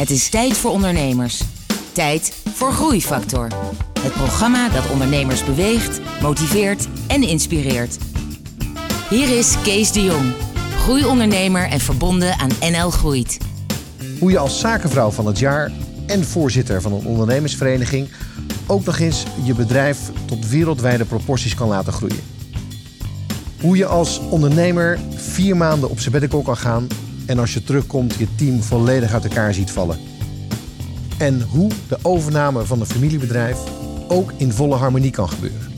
Het is tijd voor ondernemers. Tijd voor Groeifactor. Het programma dat ondernemers beweegt, motiveert en inspireert. Hier is Kees de Jong, groeiondernemer en verbonden aan NL Groeit. Hoe je als zakenvrouw van het jaar en voorzitter van een ondernemersvereniging ook nog eens je bedrijf tot wereldwijde proporties kan laten groeien. Hoe je als ondernemer vier maanden op sabbatical kan gaan en als je terugkomt je team volledig uit elkaar ziet vallen. En hoe de overname van een familiebedrijf ook in volle harmonie kan gebeuren.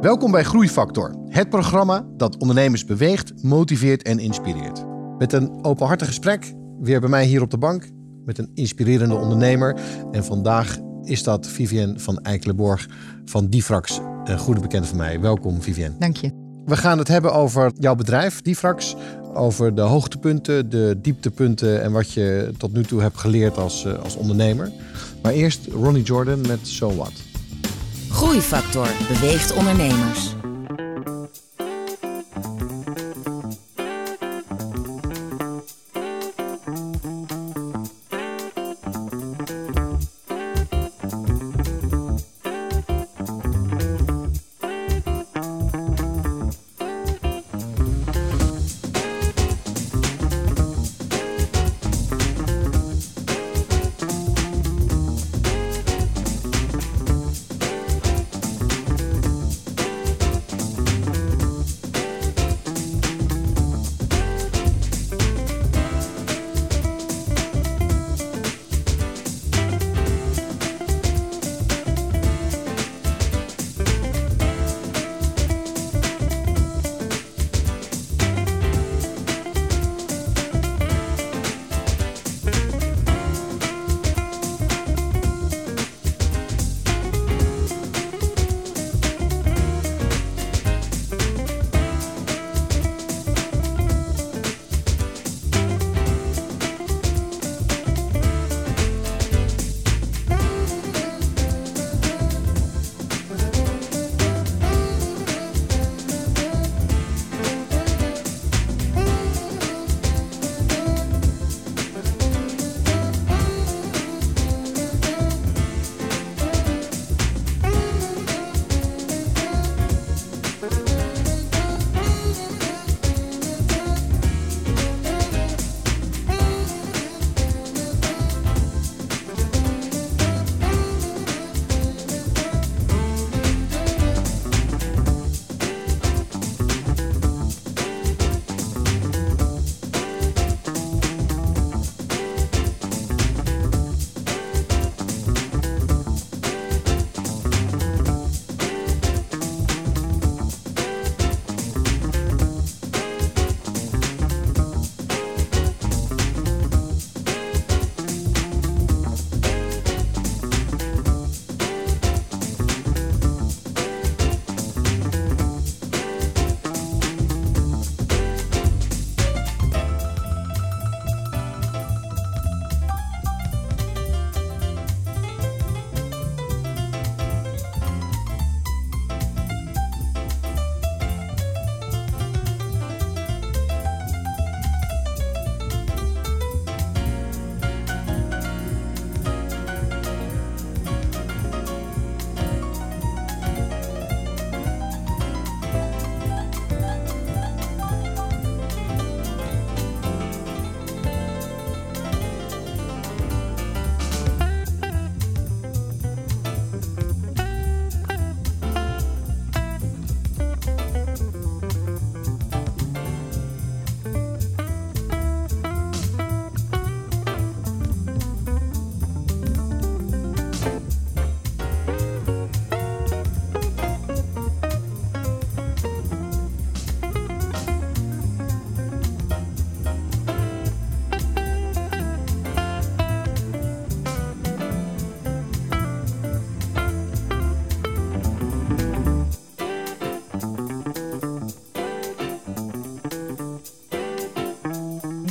Welkom bij Groeifactor, het programma dat ondernemers beweegt, motiveert en inspireert. Met een openhartig gesprek, weer bij mij hier op de bank, met een inspirerende ondernemer. En vandaag is dat Vivienne van Eikelenborg van Difrax, een goede bekende van mij. Welkom Vivienne. Dank je. We gaan het hebben over jouw bedrijf, Difrax. Over de hoogtepunten, de dieptepunten en wat je tot nu toe hebt geleerd als, eh, als ondernemer. Maar eerst Ronnie Jordan met So What. Groeifactor beweegt ondernemers.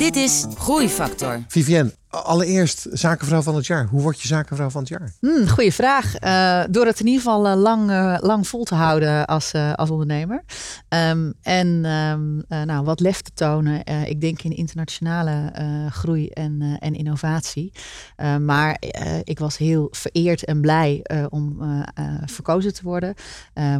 Dit is Groeifactor. Vivienne, Allereerst zakenvrouw van het jaar. Hoe word je zakenvrouw van het jaar? Hmm, goeie vraag. Uh, door het in ieder geval uh, lang, uh, lang vol te houden als, als ondernemer. Um, en um, nou, wat lef te tonen. ik denk in internationale groei en, en innovatie. maar ik was heel vereerd en blij om verkozen te worden.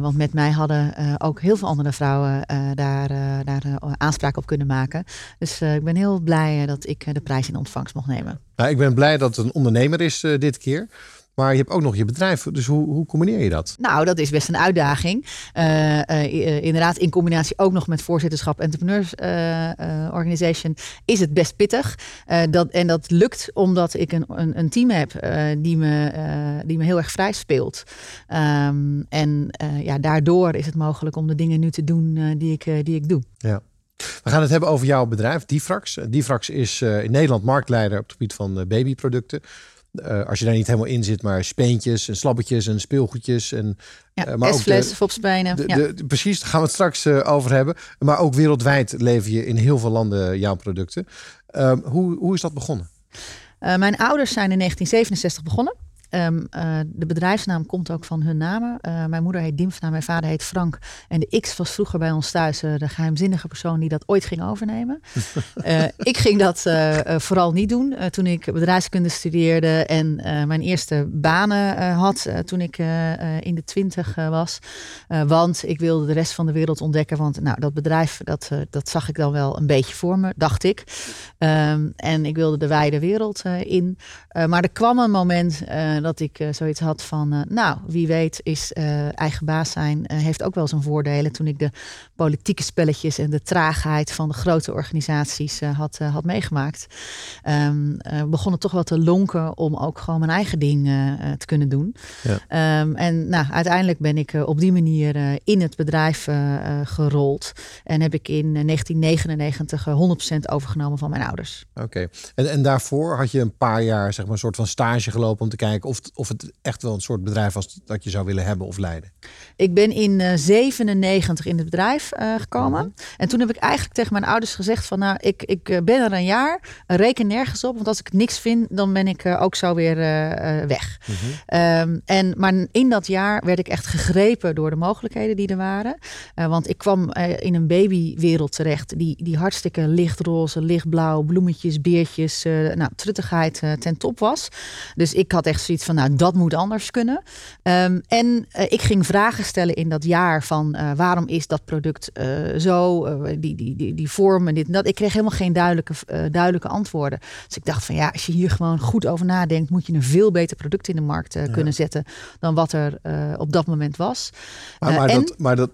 want met mij hadden ook heel veel andere vrouwen daar, daar aanspraak op kunnen maken. Dus ik ben heel blij dat ik de prijs in ontvangst mocht nemen. Nou, ik ben blij dat het een ondernemer is dit keer. Maar je hebt ook nog je bedrijf. Dus hoe, hoe combineer je dat? Nou, dat is best een uitdaging. Uh, uh, inderdaad, in combinatie ook nog met voorzitterschap Entrepreneurs Organization is het best pittig. dat, en dat lukt omdat ik een, een, een team heb die, me, die me heel erg vrij speelt. Um, en ja, daardoor is het mogelijk om de dingen nu te doen die, ik, die ik doe. Ja. We gaan het hebben over jouw bedrijf, Difrax. Difrax is uh, in Nederland marktleider op het gebied van uh, babyproducten. Uh, als je daar niet helemaal in zit, maar speentjes en slabbetjes en speelgoedjes. En, ja, maar ook de, fopspijnen. Ja. Precies, daar gaan we het straks over hebben. Maar ook wereldwijd lever je in heel veel landen jouw producten. Ehm, hoe, hoe is dat begonnen? mijn ouders zijn in 1967 begonnen. Um, uh, de bedrijfsnaam komt ook van hun namen. Uh, mijn moeder heet Dimfna, mijn vader heet Frank. En de X was vroeger bij ons thuis uh, de geheimzinnige persoon die dat ooit ging overnemen. ik ging dat vooral niet doen toen ik bedrijfskunde studeerde en mijn eerste banen had toen ik in de twintig was. want ik wilde de rest van de wereld ontdekken. Want nou, dat bedrijf, dat, dat zag ik dan wel een beetje voor me, dacht ik. Um, en ik wilde de wijde wereld in. maar er kwam een moment dat ik uh, zoiets had van, uh, nou, wie weet is eigen baas zijn, heeft ook wel zijn voordelen. Toen ik de politieke spelletjes en de traagheid van de grote organisaties had, had meegemaakt, um, begon het toch wel te lonken om ook gewoon mijn eigen ding te kunnen doen. Ja. Um, en nou, uiteindelijk ben ik op die manier in het bedrijf gerold en heb ik in 1999 100% overgenomen van mijn ouders. Oké, en, en daarvoor had je een paar jaar zeg maar een soort van stage gelopen om te kijken of, of het echt wel een soort bedrijf was dat je zou willen hebben of leiden? Ik ben in uh, 97 in het bedrijf uh, gekomen. Mhm. En toen heb ik eigenlijk tegen mijn ouders gezegd van nou, ik, ik eh, ben er een jaar, reken nergens op. Want als ik niks vind, dan ben ik uh, ook zo weer weg. Mm um, en, maar in dat jaar werd ik echt gegrepen door de mogelijkheden die er waren. want ik kwam in een babywereld terecht die, die hartstikke lichtroze, lichtblauw, bloemetjes, beertjes, nou, truttigheid ten top was. Dus ik had echt zoiets van, nou, dat moet anders kunnen. Um, en ik ging vragen stellen in dat jaar van waarom is dat product uh, zo, die, die, die, die vorm en dit en dat. Ik kreeg helemaal geen duidelijke, duidelijke antwoorden. Dus ik dacht van ja, als je hier gewoon goed over nadenkt, moet je een veel beter product in de markt ja. kunnen zetten dan wat er op dat moment was. Maar, maar, en, dat, maar dat,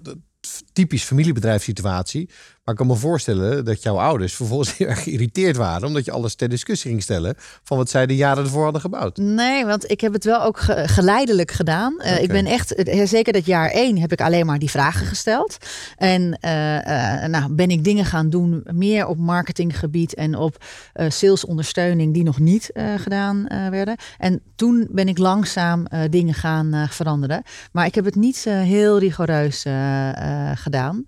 typisch familiebedrijfssituatie. Maar ik kan me voorstellen dat jouw ouders vervolgens heel erg geïrriteerd waren. Omdat je alles ter discussie ging stellen van wat zij de jaren ervoor hadden gebouwd. Nee, want ik heb het wel ook geleidelijk gedaan. Uh, Ik ben echt, eh, zeker dat jaar één heb ik alleen maar die vragen gesteld. En uh, uh, nou ben ik dingen gaan doen meer op marketinggebied en op salesondersteuning die nog niet gedaan werden. En toen ben ik langzaam dingen gaan veranderen. Maar ik heb het niet heel rigoureus gedaan.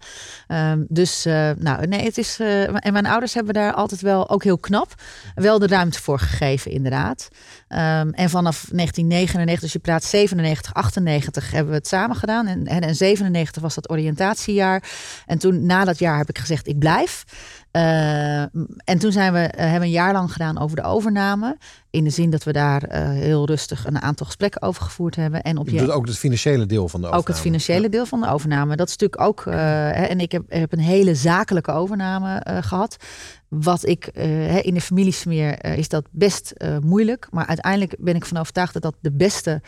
Um, dus eh, nou, nee, het is. Uh, en mijn ouders hebben daar altijd wel ook heel knap wel de ruimte voor gegeven, inderdaad. Um, en vanaf 1999, dus je praat 97, 98, hebben we het samen gedaan. En, en, 97 was dat oriëntatiejaar. En toen, na dat jaar, heb ik gezegd: ik blijf. Uh, en toen zijn we, hebben een jaar lang gedaan over de overname. In de zin dat we daar uh, heel rustig een aantal gesprekken over gevoerd hebben. En op je, dus ook het financiële deel van de overname. Ook het financiële ja. deel van de overname. Dat is natuurlijk ook. Uh, en ik heb, heb, een hele zakelijke overname gehad. Wat ik in de familiesmeer is dat best moeilijk. Maar uiteindelijk ben ik van overtuigd dat dat de beste.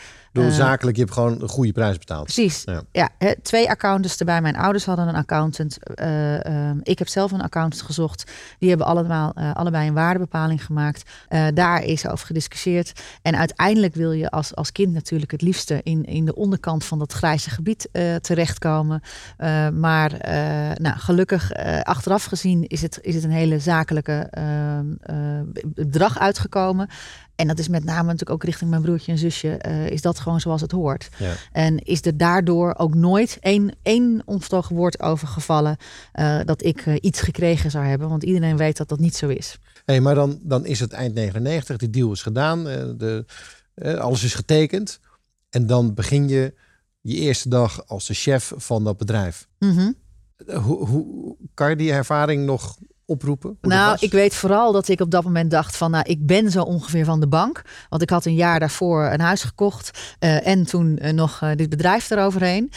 Door zakelijk, je hebt gewoon een goede prijs betaald. Precies. Ja, twee accountants erbij. Mijn ouders hadden een accountant. Ehm, ik heb zelf een accountant gezocht. Die hebben allemaal, allebei een waardebepaling gemaakt. daar is over gediscussieerd. En uiteindelijk wil je als, als kind natuurlijk het liefste in, in de onderkant van dat grijze gebied terechtkomen. Maar nou, gelukkig, achteraf gezien, is het, is het een hele zakelijke bedrag uitgekomen. En dat is met name natuurlijk ook richting mijn broertje en zusje, uh, is dat gewoon zoals het hoort. Ja. En is er daardoor ook nooit één, één onvertogen woord over gevallen uh, dat ik uh, iets gekregen zou hebben. Want iedereen weet dat dat niet zo is. Hey, maar dan, dan is het eind 99, die deal is gedaan, eh, de, eh, alles is getekend. En dan begin je je eerste dag als de chef van dat bedrijf. Mhm. Eh, Hoe, hoe kan je die ervaring nog oproepen? Nou, ik weet vooral dat ik op dat moment dacht van, nou, ik ben zo ongeveer van de bank. Want ik had een jaar daarvoor een huis gekocht eh, en toen eh, nog eh, dit bedrijf eroverheen.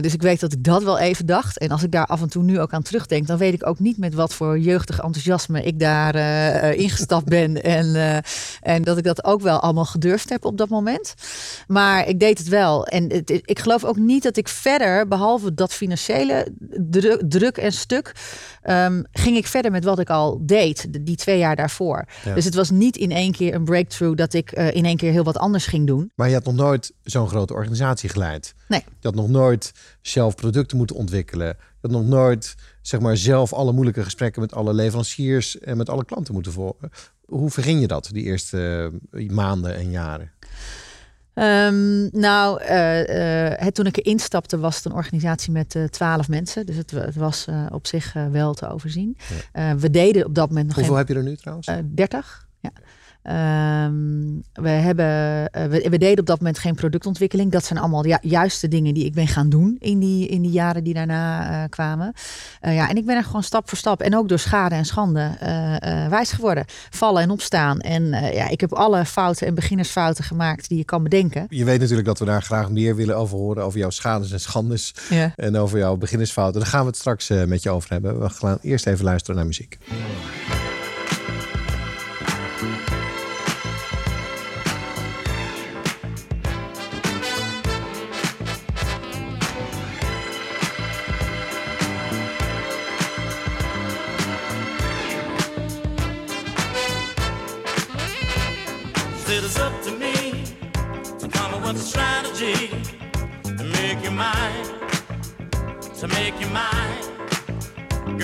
Dus ik weet dat ik dat wel even dacht. En als ik daar af en toe nu ook aan terugdenk, dan weet ik ook niet met wat voor jeugdig enthousiasme ik daar ingestapt ben. En, en dat ik dat ook wel allemaal gedurfd heb op dat moment. Maar ik deed het wel. En het, ik geloof ook niet dat ik verder, behalve dat financiële druk, druk en stuk, ehm, ging ik verder met wat ik al deed, de- die twee jaar daarvoor. Ja. Dus het was niet in één keer een breakthrough dat ik eh, in één keer heel wat anders ging doen. Maar je had nog nooit zo'n grote organisatie geleid. Nee. Je had nog nooit zelf producten moeten ontwikkelen. Je had nog nooit zeg maar, zelf alle moeilijke gesprekken met alle leveranciers en met alle klanten moeten volgen. Hoe verging je dat die eerste eh, maanden en jaren? Ehm, nou, eh, eh, het, toen ik erin stapte was het een organisatie met eh, twaalf mensen. Dus het, het was op zich wel te overzien. We deden op dat moment nog Hoeveel geen... heb je er nu trouwens? Eh, 30. Ja. Ehm, we, hebben, eh, we, we deden op dat moment geen productontwikkeling. Dat zijn allemaal ja, juist de dingen die ik ben gaan doen in die, in die jaren die daarna eh, kwamen. Eh, ja, en ik ben er gewoon stap voor stap en ook door schade en schande wijs geworden. Vallen en opstaan. En ja, ik heb alle fouten en beginnersfouten gemaakt die je kan bedenken. Je weet natuurlijk dat we daar graag meer willen over horen. Over jouw schades en schandes. Ja. En over jouw beginnersfouten. Daar gaan we het straks met je over hebben. We gaan eerst even luisteren naar muziek.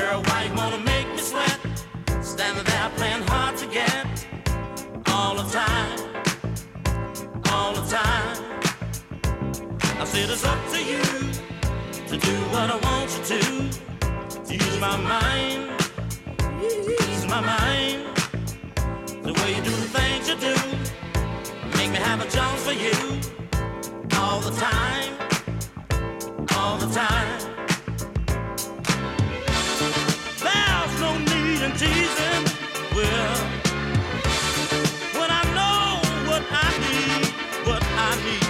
Girl, why you wanna make me sweat? Standing there playing hard to get. All the time, all the time. I said it's up to you to do what I want you to, to use my mind, use my mind. The way you do the things you do. Make me have a chance for you. All the time. All the time teasing. Well When I know what I need What I need.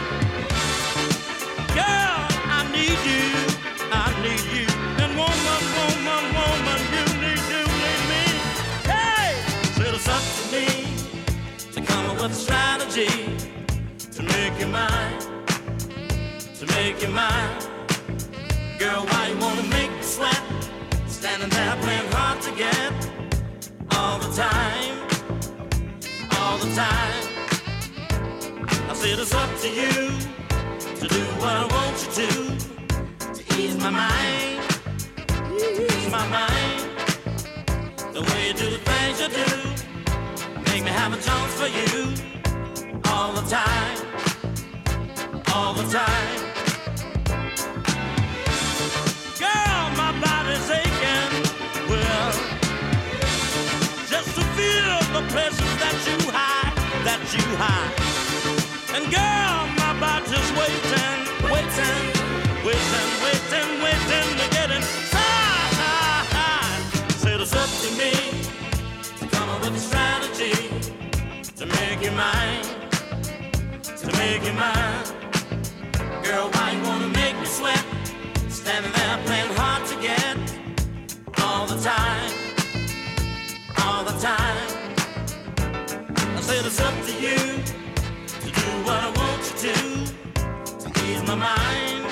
Girl, I need you I need you. And woman, woman, woman You need, you need me. Hey, to me to come up with a strategy to make you mine, to make you mine. Girl, why you wanna make me sweat? Standing there playing hard to get the time, all the time. I said it's up to you to do what I want you to, to ease my mind, ease my mind. The way you do the things you do. Make me have a chance for you all the time, all the time. You hide. And girl, my body's waiting, waiting, waiting, waiting, waiting to get inside. Said it's up to me to come up with a strategy to make you mine, to make you mine. Girl, why you wanna make me sweat? Standing there playing I said it's up to you to do what I want you to, ease my mind,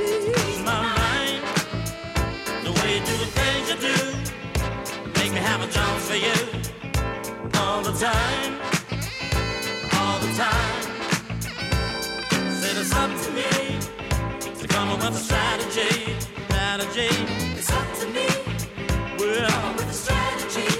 ease my mind. The way you do the things you do. Make me have a chance for you all the time, all the time. Said it's up to me to come up with a strategy, strategy. It's up to me. Come up with a strategy.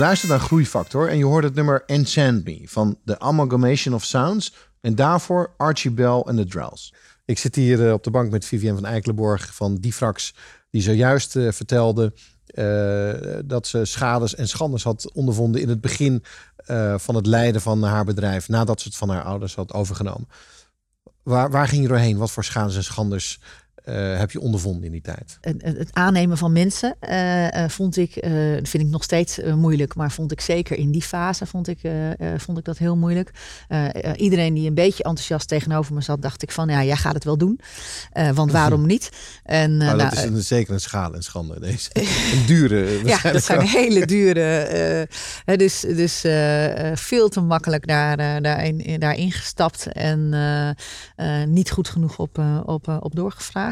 luistert naar Groeifactor en je hoort het nummer And Me van The Amalgamation of Sounds. En daarvoor Archie Bell en The Drells. Ik zit hier eh, op de bank met Vivian van Eikelenborg van Difrax, die zojuist eh, vertelde eh, dat ze schades en schandes had ondervonden in het begin van het leiden van haar bedrijf, nadat ze het van haar ouders had overgenomen. Waar, waar ging je doorheen? Wat voor schades en schanders eh, heb je ondervonden in die tijd? het, aannemen van mensen eh, eh, vond ik, eh, vind ik nog steeds moeilijk. Maar vond ik zeker in die fase vond ik, vond ik dat heel moeilijk. Iedereen die een beetje enthousiast tegenover me zat, dacht ik van ja, jij gaat het wel doen. Want waarom niet? En, Maar nou, dat is een, zeker een schade en schande. Deze. Een dure. ja, dat zijn hele dure. dus dus veel te makkelijk daar, daarin, daarin gestapt en niet goed genoeg op, op, op doorgevraagd.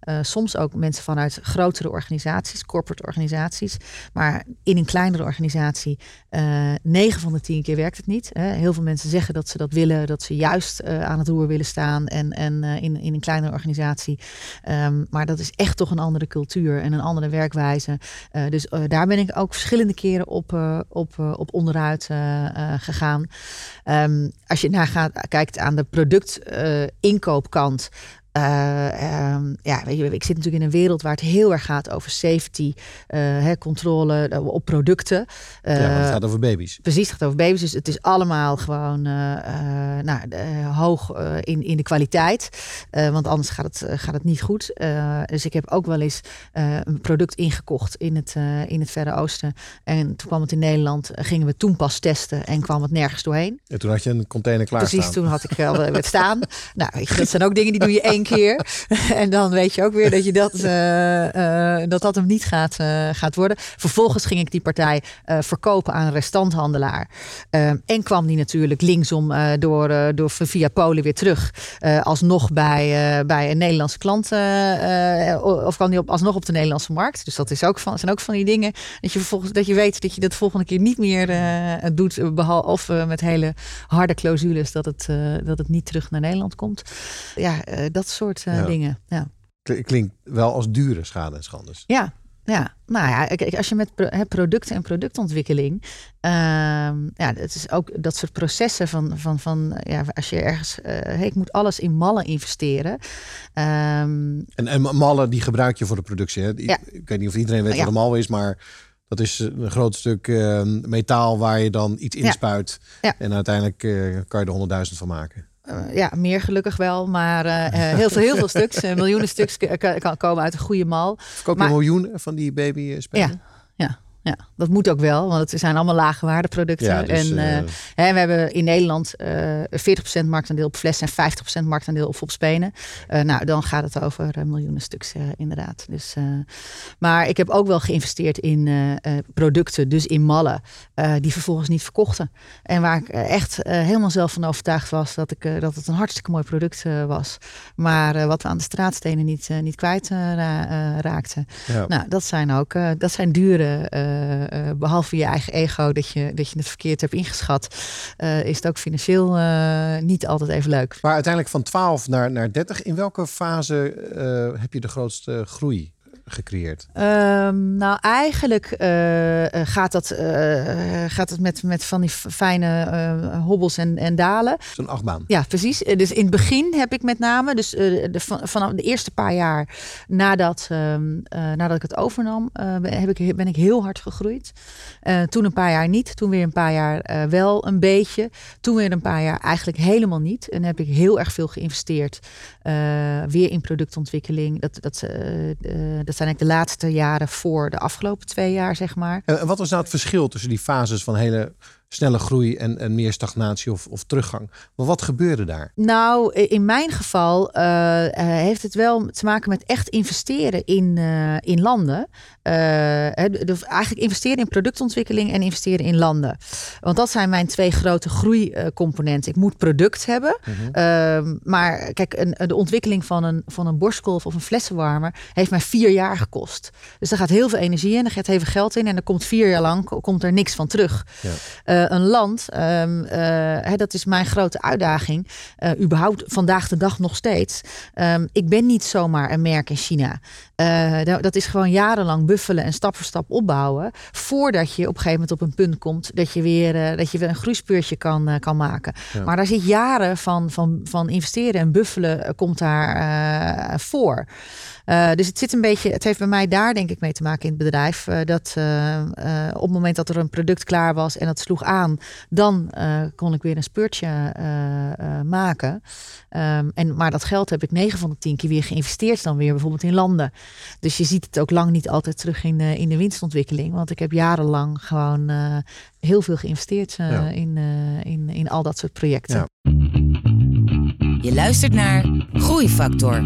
Eh, soms ook mensen vanuit grotere organisaties, corporate organisaties. Maar in een kleinere organisatie, eh 9 van de 10 keer werkt het niet. Hè. Heel veel mensen zeggen dat ze dat willen, dat ze juist eh, aan het roer willen staan en, en in, in een kleinere organisatie. Ehm, maar dat is echt toch een andere cultuur en een andere werkwijze. Dus daar ben ik ook verschillende keren op, op, op onderuit gegaan. Ehm, als je naar gaat, kijkt aan de productinkoopkant. Eh, ehm, ja, weet je, ik zit natuurlijk in een wereld waar het heel erg gaat over safety, eh, hè, controle eh, op producten. Ja, het gaat over baby's. Precies, het gaat over baby's. Dus het is allemaal gewoon nou, hoog in, in de kwaliteit. Want anders gaat het, gaat het niet goed. Dus ik heb ook wel eens een product ingekocht in het, in het Verre Oosten. En toen kwam het in Nederland. gingen we toen pas testen en kwam het nergens doorheen. En toen had je een container klaar Precies, toen had ik al het staan. Nou, dat zijn ook dingen die doe je één keer. en dan weet je ook weer dat je dat, eh, eh, dat, dat hem niet gaat, eh, gaat worden. Vervolgens ging ik die partij verkopen aan een restanthandelaar. Ehm, en kwam die natuurlijk linksom door, door via Polen weer terug. Alsnog bij, bij een Nederlandse klant. of kwam die op, alsnog op de Nederlandse markt. Dus dat is ook van, zijn ook van die dingen. Dat je, vervolgens, dat je weet dat je dat volgende keer niet meer doet. Behalve of met hele harde clausules dat het, dat het niet terug naar Nederland komt. Ja, dat soort eh, Ja. dingen. Ja. Kl- Klinkt wel als dure schade en schandes. Ja, ja. Nou ja, kijk, als je met producten en productontwikkeling, ehm, ja, het is ook dat soort processen van, van, van ja, als je ergens, eh, hey, ik moet alles in mallen investeren. Ehm, En, en mallen die gebruik je voor de productie. Hè? Ja. Ik weet niet of iedereen weet Ja. wat een mal is, maar dat is een groot stuk eh, metaal waar je dan iets inspuit. Ja. En uiteindelijk eh, kan je er honderdduizend van maken. Eh, ja, meer gelukkig wel, maar eh, eh, heel, veel, heel veel stuks, miljoenen stuks komen uit een goede mal. Verkoop je Maar- een miljoen van die baby spelen? Ja, ja, dat moet ook wel, want het zijn allemaal lage waardeproducten. Ja, dus, en, eh, eh, hè, we hebben in Nederland eh 40% marktaandeel op fles en 50% marktaandeel op spenen. Eh, nou, dan gaat het over eh, miljoenen stuks eh, inderdaad. Dus, eh, maar ik heb ook wel geïnvesteerd in eh, eh, producten, dus in mallen, eh, die vervolgens niet verkochten. En waar ik eh, echt eh, helemaal zelf van overtuigd was dat, ik, eh, dat het een hartstikke mooi product eh, was. Maar eh, wat we aan de straatstenen niet, eh, niet kwijt eh, ra- eh, raakten. ja. Nou, dat zijn ook eh, dat zijn dure, eh, eh, behalve je eigen ego dat je, dat je het verkeerd hebt ingeschat, eh, is het ook financieel eh, niet altijd even leuk. Maar uiteindelijk van 12 naar, naar 30. In welke fase eh, heb je de grootste groei gecreëerd? Ehm, nou, eigenlijk eh, eh, gaat, dat, eh, gaat het met, met van die fijne hobbels en, en dalen. Zo'n achtbaan. Ja, precies. Dus in het begin heb ik met name, dus de, van, vanaf de eerste paar jaar nadat, ehm, eh, nadat ik het overnam, ben- heb ik, ben ik heel hard gegroeid. Toen een paar jaar niet, toen weer een paar jaar wel een beetje. Toen weer een paar jaar eigenlijk helemaal niet. En heb ik heel erg veel geïnvesteerd. Eh, weer in productontwikkeling. Dat, dat, eh, eh, dat zijn eigenlijk de laatste jaren voor de afgelopen twee jaar, zeg maar. En en wat was nou het verschil tussen die fases van hele snelle groei en, en meer stagnatie of, of teruggang? Maar wat gebeurde daar? Nou, in mijn geval eh, eh, heeft het wel te maken met echt investeren in, eh, in landen. De- eigenlijk investeren in productontwikkeling en investeren in landen. Want dat zijn mijn twee grote groeicomponenten. Ik moet product hebben. Ehm, maar kijk, een, de ontwikkeling van een, van een borstkolf of een flessenwarmer heeft mij vier jaar gekost. Dus daar gaat heel veel energie in, er gaat heel veel geld in. En er komt vier jaar lang komt er niks van terug. Ja. Eh, een land, ehm, eh, hè, dat is mijn grote uitdaging. eh, überhaupt vandaag de dag nog steeds. Ehm, ik ben niet zomaar een merk in China. Dat is gewoon jarenlang buffelen en stap voor stap opbouwen. Voordat je op een gegeven moment op een punt komt dat je weer, dat je weer een groeispeurtje kan, kan maken. Ja. Maar daar zit jaren van, van, van investeren en buffelen komt daar voor. Eh, dus het zit een beetje, het heeft bij mij daar denk ik mee te maken in het bedrijf. eh, dat eh, eh, op het moment dat er een product klaar was en dat sloeg aan, dan eh, kon ik weer een speurtje eh, eh, maken. Ehm, en, maar dat geld heb ik 9 van de 10 keer weer geïnvesteerd dan weer bijvoorbeeld in landen. Dus je ziet het ook lang niet altijd terug in, de in de winstontwikkeling. Want ik heb jarenlang gewoon eh, heel veel geïnvesteerd eh, Ja. in, eh, in, in al dat soort projecten. Ja. Je luistert naar Groeifactor.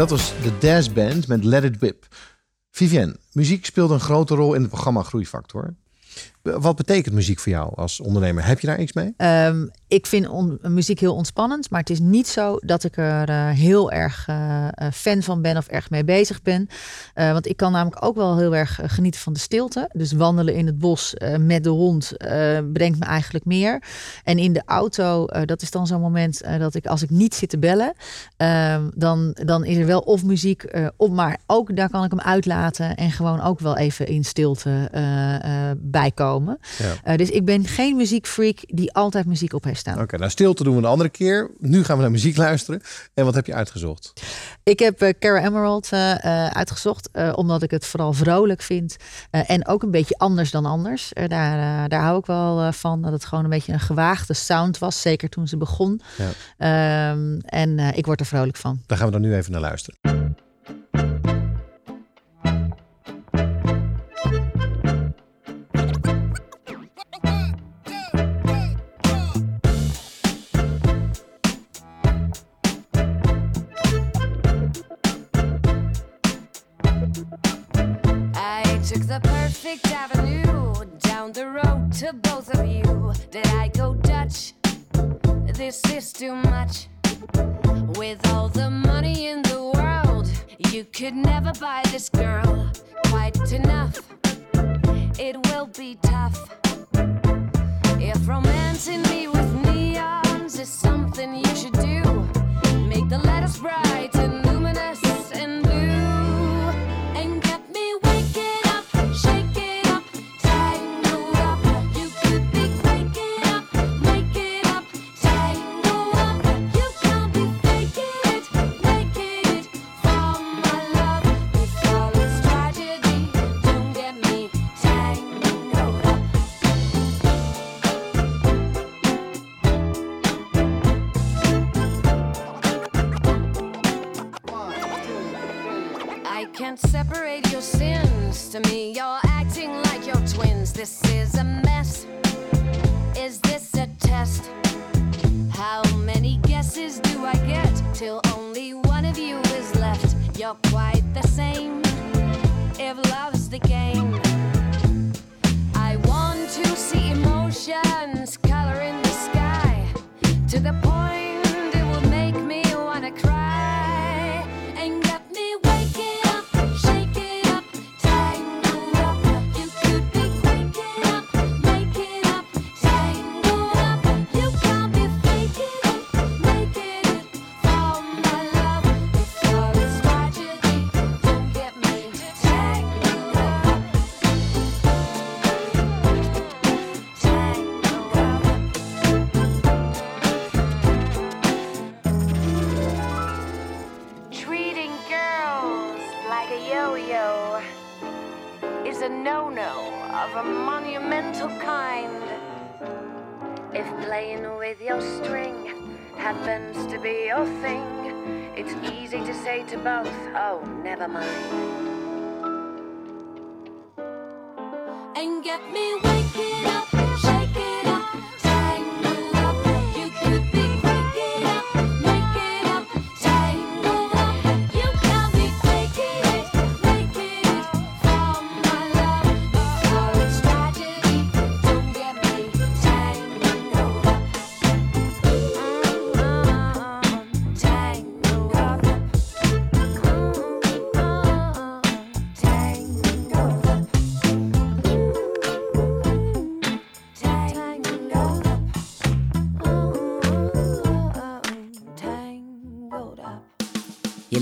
Dat was de Daz Band met Let It Whip. Vivienne, muziek speelt een grote rol in het programma Groeifactor. Wat betekent muziek voor jou als ondernemer? Heb je daar iets mee? Ehm, ik vind on- muziek heel ontspannend, maar het is niet zo dat ik er eh, heel erg eh, eh, fan van ben of erg mee bezig ben. Want ik kan namelijk ook wel heel erg genieten van de stilte. Dus wandelen in het bos met de hond brengt me eigenlijk meer. En in de auto, dat is dan zo'n moment dat ik als ik niet zit te bellen, ehm, dan, dan is er wel of muziek op, maar ook daar kan ik hem uitlaten en gewoon ook wel even in stilte eh, eh, bijkomen. Ja. Dus ik ben geen muziekfreak die altijd muziek op heeft staan. Oké, nou stilte doen we een andere keer. Nu gaan we naar muziek luisteren. En wat heb je uitgezocht? Ik heb eh, Cara Emerald eh, eh, uitgezocht, omdat ik het vooral vrolijk vind. en ook een beetje anders dan anders. Daar, daar hou ik wel van, dat het gewoon een beetje een gewaagde sound was. Zeker toen ze begon. Ja. Ehm, en ik word er vrolijk van. Daar gaan we dan nu even naar luisteren. This is too much. With all the money in the world, you could never buy this girl quite enough. It will be tough. If romancing me with neons is something you should do, make the letters bright and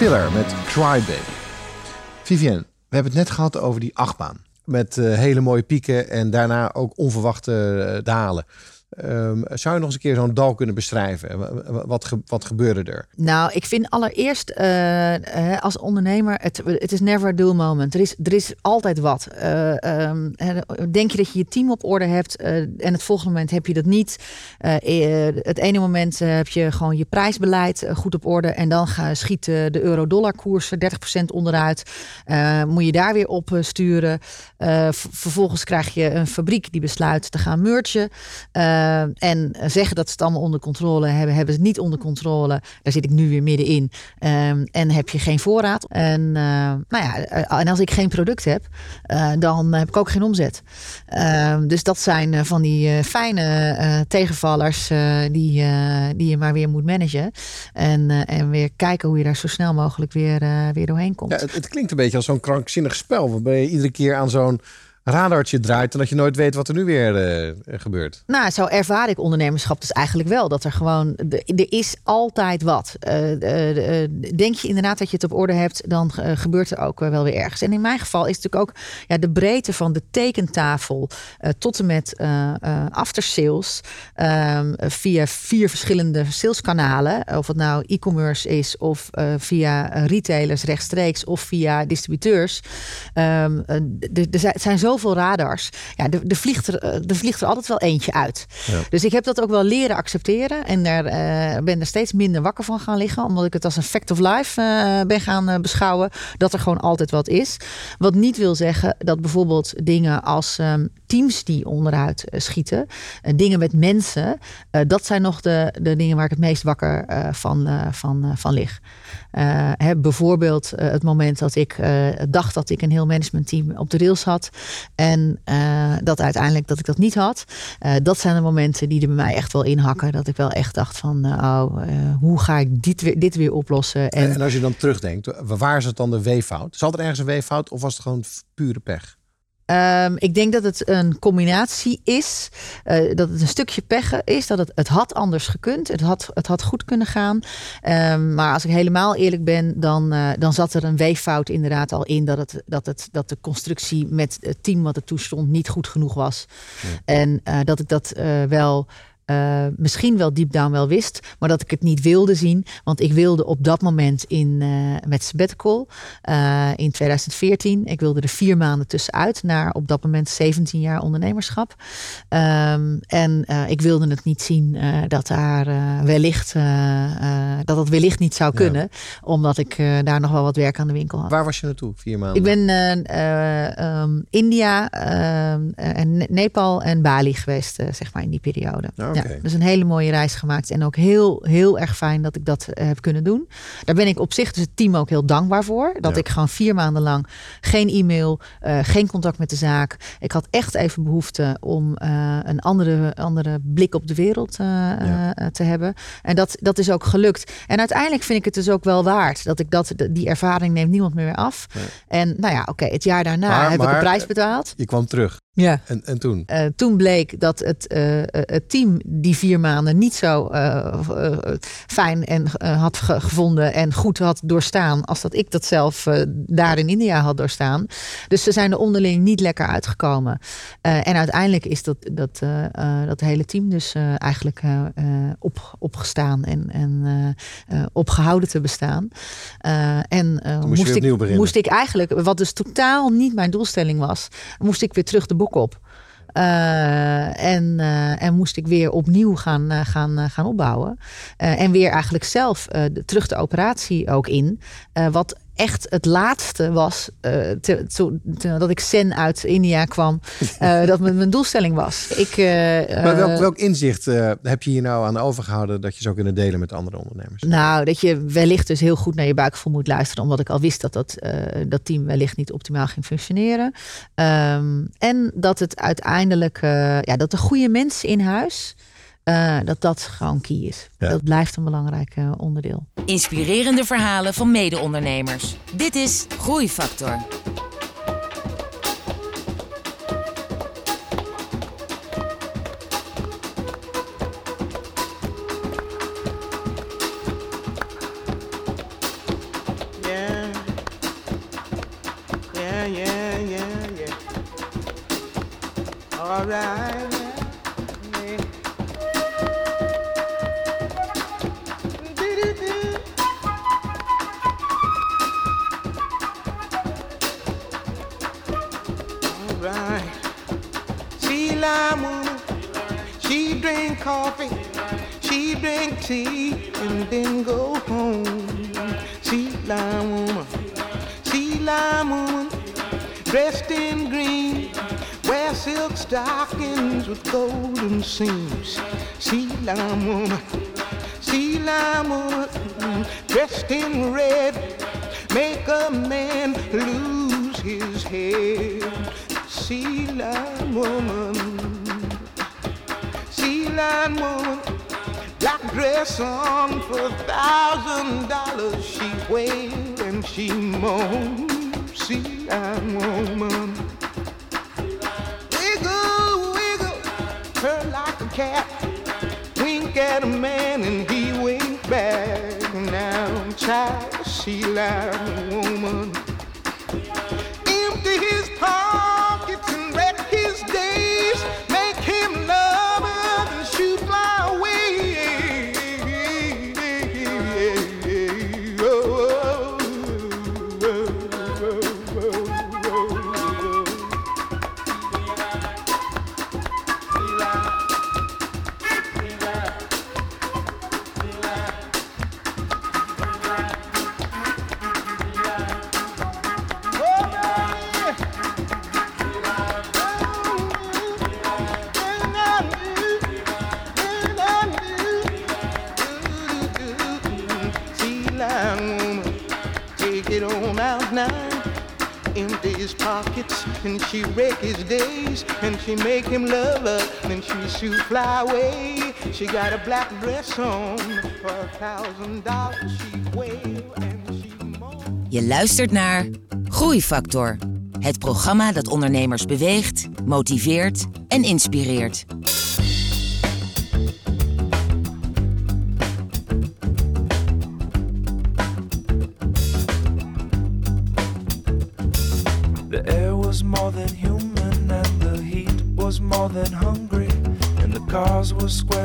Spiller met Cry Baby. Vivienne, we hebben het net gehad over die achtbaan. Met eh, hele mooie pieken en daarna ook onverwachte eh, dalen. Ehm, zou je nog eens een keer zo'n dal kunnen beschrijven? Wa- wa- Wat, wat gebeurde er? Nou, ik vind allereerst eh, als ondernemer, het, is never a dull moment. Er is, er is altijd wat. Eh, ehm, denk je dat je je team op orde hebt eh, en het volgende moment heb je dat niet. Het ene moment heb je gewoon je prijsbeleid goed op orde en dan gaan schieten de euro-dollar koersen 30% onderuit. Moet je daar weer op sturen. Eh, vervolgens krijg je een fabriek die besluit te gaan mergen. Eh, en zeggen dat ze het allemaal onder controle hebben, hebben ze het niet onder controle. Daar zit ik nu weer middenin. Ehm, en heb je geen voorraad. En, eh, nou ja, en als ik geen product heb, dan heb ik ook geen omzet. Ehm, dus dat zijn van die fijne tegenvallers die, die je maar weer moet managen. En, en weer kijken hoe je daar zo snel mogelijk weer, weer doorheen komt. Ja, het, het klinkt een beetje als zo'n krankzinnig spel. Waarbij je iedere keer aan zo'n down radartje draait. En dat je nooit weet wat er nu weer eh, gebeurt. Nou, zo ervaar ik ondernemerschap dus eigenlijk wel. Dat er gewoon, er is altijd wat. Eh, eh, denk je inderdaad dat je het op orde hebt, dan gebeurt er ook wel weer ergens. En in mijn geval is het natuurlijk ook ja, de breedte van de tekentafel tot en met aftersales. ehm, via vier verschillende saleskanalen. Of het nou e-commerce is of via retailers rechtstreeks of via distributeurs. Ehm, eh, er zijn- zijn zoveel radars. Ja, er, er, vliegt er, eh, er vliegt er altijd wel eentje uit. Dus ik heb dat ook wel leren accepteren. En daar eh, ben er steeds minder wakker van gaan liggen. Omdat ik het als een fact of life eh, ben gaan beschouwen. Dat er gewoon altijd wat is. Wat niet wil zeggen dat bijvoorbeeld dingen als ehm, teams die onderuit schieten. dingen met mensen. dat zijn nog de, de dingen waar ik het meest wakker van, van, van lig. Hè, bijvoorbeeld het moment dat ik dacht dat ik een heel managementteam op de rails had. En eh, dat uiteindelijk dat ik dat niet had. Eh, dat zijn de momenten die er bij mij echt wel inhakken. Dat ik wel echt dacht van, eh, oh, hoe ga ik dit weer, dit weer oplossen? En, En, als je dan terugdenkt, wa- waar is het dan de weeffout? Zat er ergens een weeffout of was het gewoon pure pech? Ehm, ik denk dat het een combinatie is. eh, dat het een stukje pech is. Dat het, het had anders gekund. Het had, het had goed kunnen gaan. Ehm, maar als ik helemaal eerlijk ben, dan, eh, dan zat er een weeffout inderdaad al in. Dat, het, dat, het, dat de constructie met het team wat er toe stond niet goed genoeg was. En eh, dat ik dat wel. Eh, misschien wel deep down wel wist, maar dat ik het niet wilde zien. Want ik wilde op dat moment in, eh, met sabbatical eh, in 2014. Ik wilde er vier maanden tussenuit naar op dat moment 17 jaar ondernemerschap. Ehm, en ik wilde het niet zien dat daar wellicht dat het wellicht niet zou kunnen, omdat ik daar nog wel wat werk aan de winkel had. Waar was je naartoe? Vier maanden? Ik ben eh, eh, ehm, India, ehm, en Ne- Nepal en Bali geweest, zeg maar, in die periode. Ja, dus een hele mooie reis gemaakt. En ook heel, heel erg fijn dat ik dat eh, heb kunnen doen. Daar ben ik op zich, dus het team ook heel dankbaar voor. Dat Ja. ik gewoon vier maanden lang geen e-mail, eh, geen contact met de zaak. Ik had echt even behoefte om eh, een andere, andere blik op de wereld Ja. te hebben. En dat, dat is ook gelukt. En uiteindelijk vind ik het dus ook wel waard dat ik dat, die ervaring neemt niemand meer af. En nou ja, oké, het jaar daarna Maar- heb ik maar- een prijs betaald. Je kwam terug. Ja. En, en toen? Toen bleek dat het, het team die vier maanden niet zo eh, eh, fijn en, eh, had ge- gevonden en goed had doorstaan als dat ik dat zelf daar in India had doorstaan. Dus ze zijn er onderling niet lekker uitgekomen. En uiteindelijk is dat, dat, dat hele team dus eigenlijk op, opgestaan en, en eh, eh, opgehouden te bestaan. En moest moest, ik, beginnen. moest ik eigenlijk, wat dus totaal niet mijn doelstelling was, moest ik weer terug de bok op. Eh, en, eh, en moest ik weer opnieuw gaan, eh, gaan, gaan opbouwen. En weer eigenlijk zelf terug de operatie ook in. Wat echt het laatste was, te- te- dat ik Zen uit India kwam, eh, dat mijn, mijn doelstelling was. Ik, eh, Maar welk, welk inzicht heb je hier nou aan overgehouden dat je zou kunnen delen met andere ondernemers? Nou, dat je wellicht dus heel goed naar je buikgevoel moet luisteren. Omdat ik al wist dat dat, dat team wellicht niet optimaal ging functioneren. Ehm, en dat het uiteindelijk, ja, dat de goede mensen in huis, eh, dat dat gewoon key is. Ja. Dat blijft een belangrijk eh, onderdeel. Inspirerende verhalen van mede-ondernemers. Dit is Groeifactor. Woman, sea woman, dressed in red, make a man lose his head. Sea lime woman, sea woman, black dress on for a thousand dollars. She wailed and she moaned. It on out now. Empty his pockets and she wreck his days and she make him love her. Then she shoot fly away. She got a black dress on for a thousand dollars. She wail and she moan. Je luistert naar Groeifactor. Het programma dat ondernemers beweegt, motiveert en inspireert. Than hungry, and the cars were square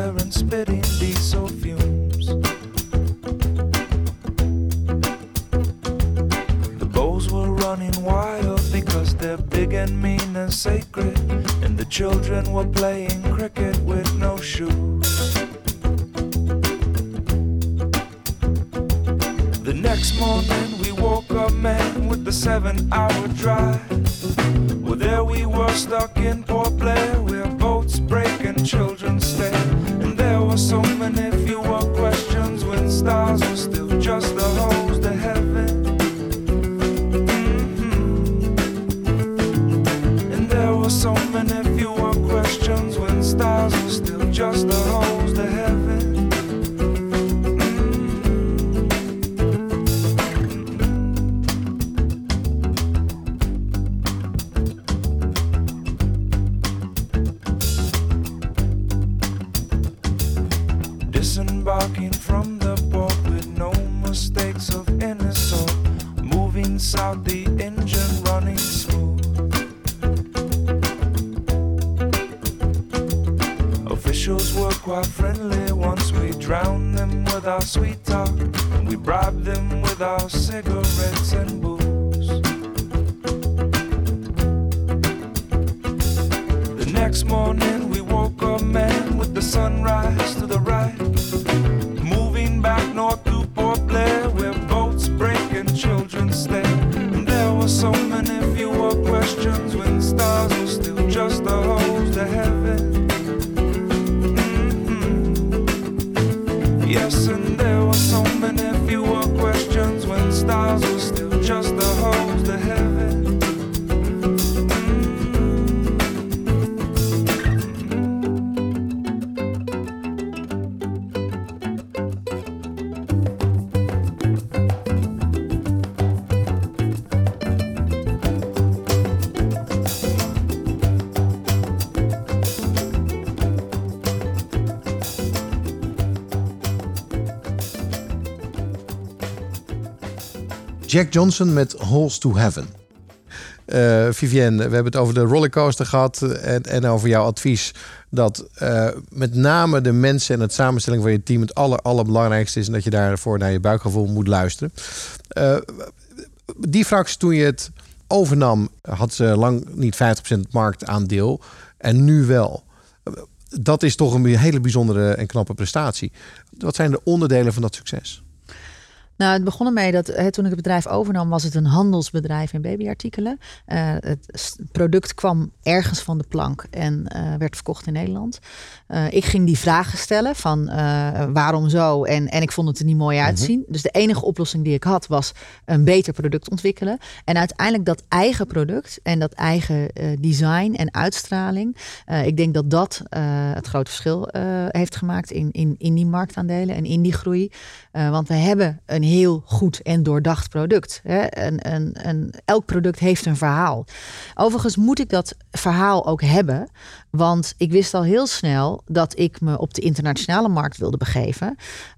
Jack Johnson met Halls to Heaven. Eh, Vivienne, we hebben het over de rollercoaster gehad en, en over jouw advies dat eh, met name de mensen en het samenstelling van je team het aller, allerbelangrijkste is en dat je daarvoor naar je buikgevoel moet luisteren. Eh, die fractie toen je het overnam had ze lang niet 50% marktaandeel en nu wel. dat is toch een hele bijzondere en knappe prestatie. Wat zijn de onderdelen van dat succes? Nou, het begon ermee dat hè, toen ik het bedrijf overnam, was het een handelsbedrijf in babyartikelen. Eh, het product kwam ergens van de plank en eh, werd verkocht in Nederland. Eh, ik ging die vragen stellen van waarom zo en, en ik vond het er niet mooi uitzien. Dus de enige oplossing die ik had was een beter product ontwikkelen. En uiteindelijk dat eigen product en dat eigen design en uitstraling. ik denk dat dat het grote verschil heeft gemaakt in, in, in die marktaandelen en in die groei. Want we hebben een heel goed en doordacht product. Hè? Een, een, een, elk product heeft een verhaal. Overigens moet ik dat verhaal ook hebben. Want ik wist al heel snel dat ik me op de internationale markt wilde begeven.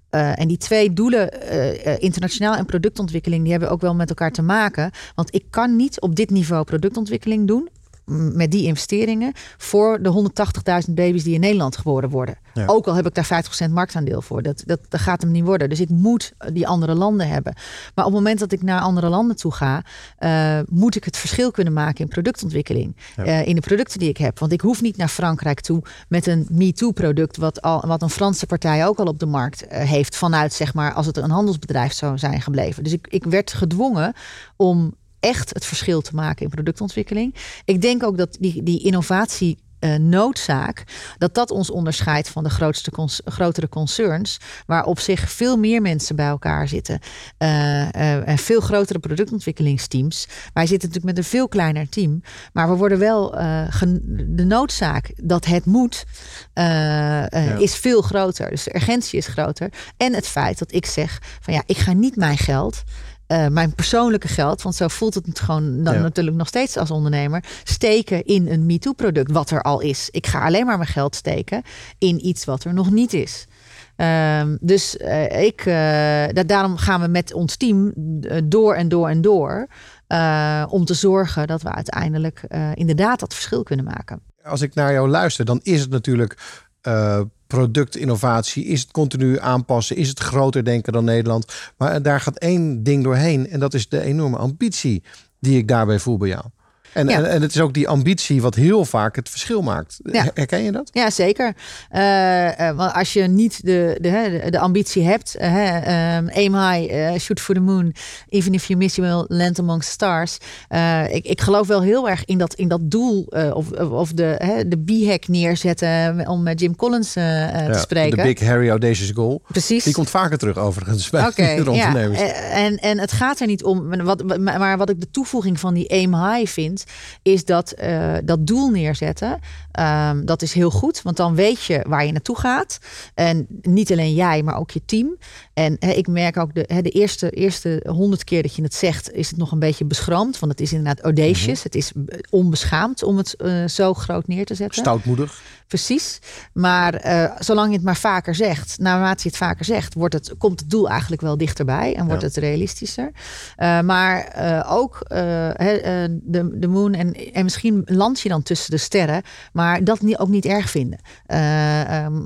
Eh, en die twee doelen, eh, internationaal en productontwikkeling, die hebben ook wel met elkaar te maken. Want ik kan niet op dit niveau productontwikkeling doen. Met die investeringen voor de 180.000 baby's die in Nederland geboren worden. Ja. Ook al heb ik daar 50% marktaandeel voor. Dat, dat, dat gaat hem niet worden. Dus ik moet die andere landen hebben. Maar op het moment dat ik naar andere landen toe ga, eh, moet ik het verschil kunnen maken in productontwikkeling. eh, in de producten die ik heb. Want ik hoef niet naar Frankrijk toe met een MeToo-product, wat, al, wat een Franse partij ook al op de markt eh, heeft. Vanuit zeg maar als het een handelsbedrijf zou zijn gebleven. Dus ik, ik werd gedwongen om echt het verschil te maken in productontwikkeling. Ik denk ook dat die, die innovatie. eh, noodzaak dat dat ons onderscheidt van de grootste cons- grotere concerns, waar op zich veel meer mensen bij elkaar zitten eh, eh, en veel grotere productontwikkelingsteams. Wij zitten natuurlijk met een veel kleiner team, maar we worden wel de noodzaak dat het moet Ja. is veel groter. Dus de urgentie is groter en het feit dat ik zeg van ja, ik ga niet mijn geld eh, mijn persoonlijke geld, want zo voelt het gewoon dan Ja. natuurlijk nog steeds als ondernemer, steken in een MeToo-product wat er al is. Ik ga alleen maar mijn geld steken in iets wat er nog niet is. Ehm, dus eh, ik, eh, da- daarom gaan we met ons team door en door en door. om te zorgen dat we uiteindelijk inderdaad dat verschil kunnen maken. Als ik naar jou luister, dan is het natuurlijk eh, productinnovatie. Is het continu aanpassen? Is het groter denken dan Nederland? Maar daar gaat één ding doorheen. En dat is de enorme ambitie die ik daarbij voel bij jou. En, Ja. en, en het is ook die ambitie wat heel vaak het verschil maakt. Ja. Herken je dat? Ja, zeker. Eh, eh, want als je niet de, de, de, de ambitie hebt, ehm, aim high, shoot for the moon, even if you miss, you will land amongst stars. Ik, ik geloof wel heel erg in dat, in dat doel, of, of- de, de B-hack neerzetten, om met Jim Collins te spreken. De Big Harry Audacious Goal. Precies. Die komt vaker terug overigens bij ja. En, en het gaat er niet om. Wat, maar wat ik de toevoeging van die aim high vind, is dat eh, dat doel neerzetten. ehm, dat is heel goed, want dan weet je waar je naartoe gaat. En niet alleen jij, maar ook je team. En ik merk ook de, de eerste, eerste honderd keer dat je het zegt, is het nog een beetje beschroomd. Want het is inderdaad audacious. Het is onbeschaamd om het eh, zo groot neer te zetten. Stoutmoedig. Precies. Maar eh, zolang je het maar vaker zegt, naarmate je het vaker zegt, wordt het, komt het doel eigenlijk wel dichterbij en wordt Ja. het realistischer. Eh, maar eh, ook de, de moon en, en misschien land je dan tussen de sterren, maar dat niet, ook niet erg vinden.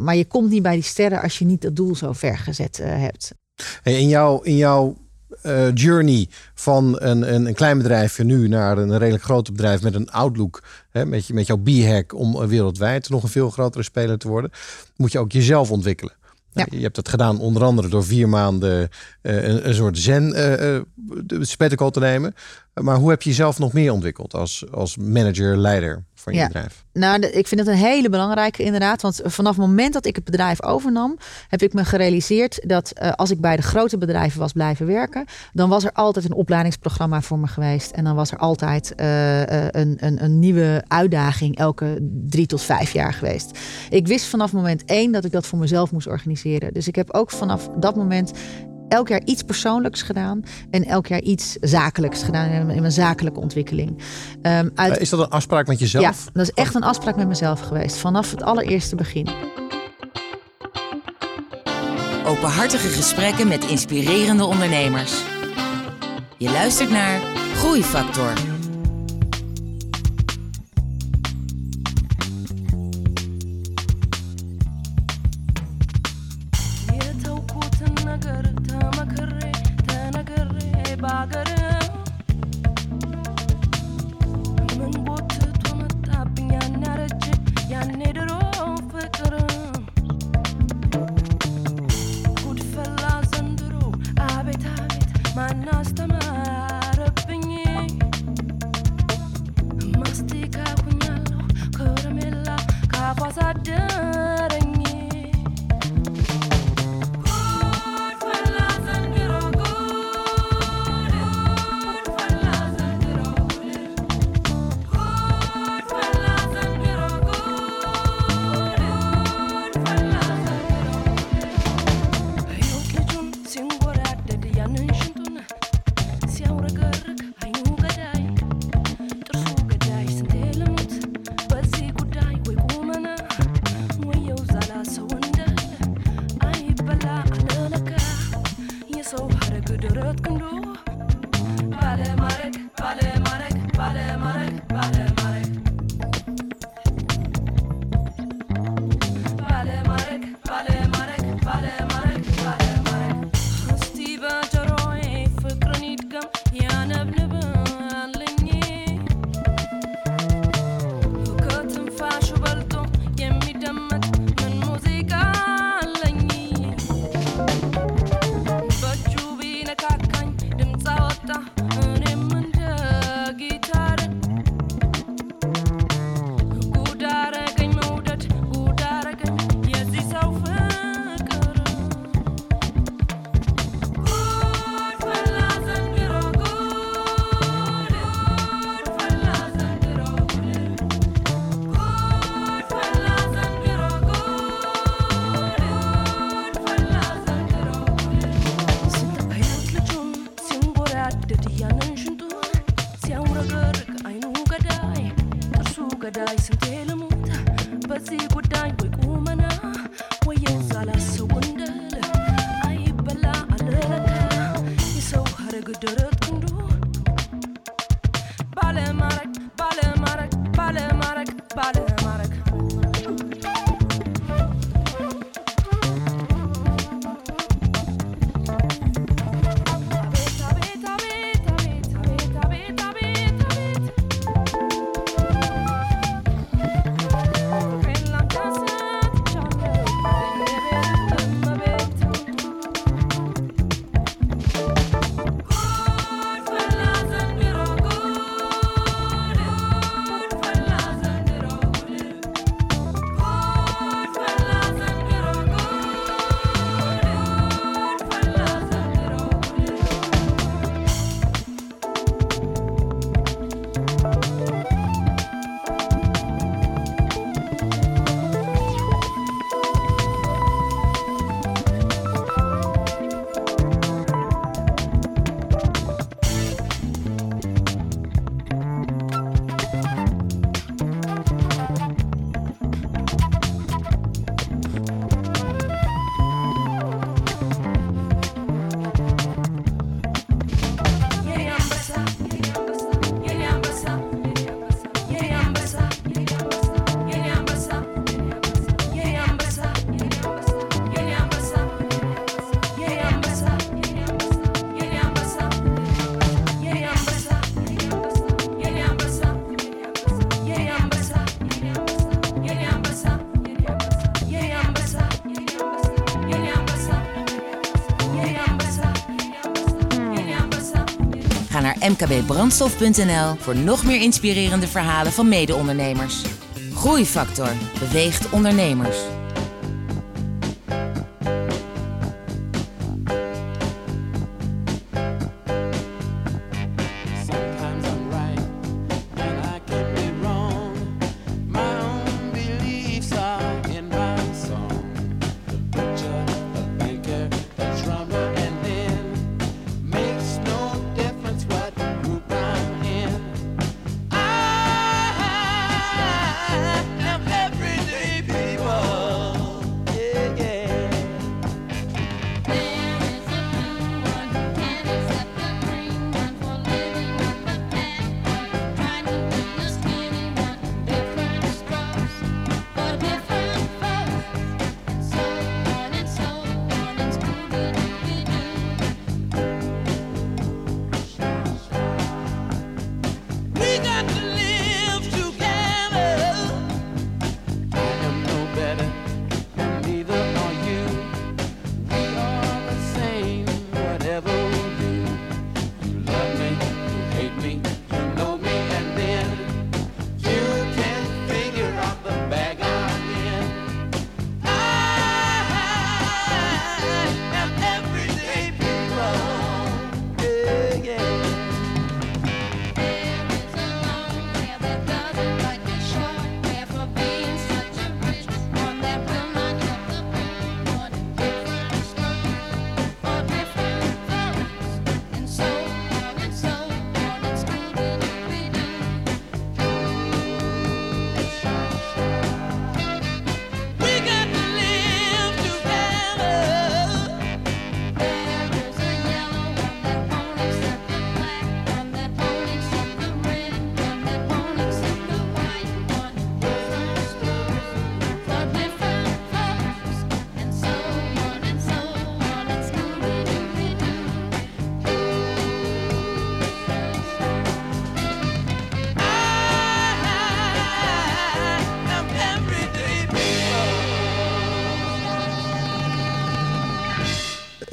Maar je komt niet bij die sterren als je niet het doel zo ver gezet hebt. Hey, in jouw, in jouw eh, journey van een, een, een klein bedrijfje nu naar een redelijk groot bedrijf met een outlook, hè, met, je, met jouw B-hack om eh, wereldwijd nog een veel grotere speler te worden, moet je ook jezelf ontwikkelen. Ja. Je hebt dat gedaan onder andere door vier maanden eh, een, een soort zen eh eh, sabbatical te nemen. Maar hoe heb je jezelf nog meer ontwikkeld als, als manager, leider van je Ja. bedrijf? Nou, ik vind het een hele belangrijke inderdaad. Want vanaf het moment dat ik het bedrijf overnam, heb ik me gerealiseerd dat eh, als ik bij de grote bedrijven was blijven werken, dan was er altijd een opleidingsprogramma voor me geweest. En dan was er altijd eh, eh, een, een, een nieuwe uitdaging elke drie tot vijf jaar geweest. Ik wist vanaf moment één dat ik dat voor mezelf moest organiseren. Dus ik heb ook vanaf dat moment elk jaar iets persoonlijks gedaan en elk jaar iets zakelijks gedaan in mijn, in mijn zakelijke ontwikkeling. Ehm, uit, Eh, Is dat een afspraak met jezelf? ja, dat is echt een afspraak met mezelf geweest. Vanaf het allereerste begin. Openhartige gesprekken met inspirerende ondernemers. Je luistert naar Groeifactor. www.brandstof.nl voor nog meer inspirerende verhalen van mede-ondernemers. Groeifactor beweegt ondernemers.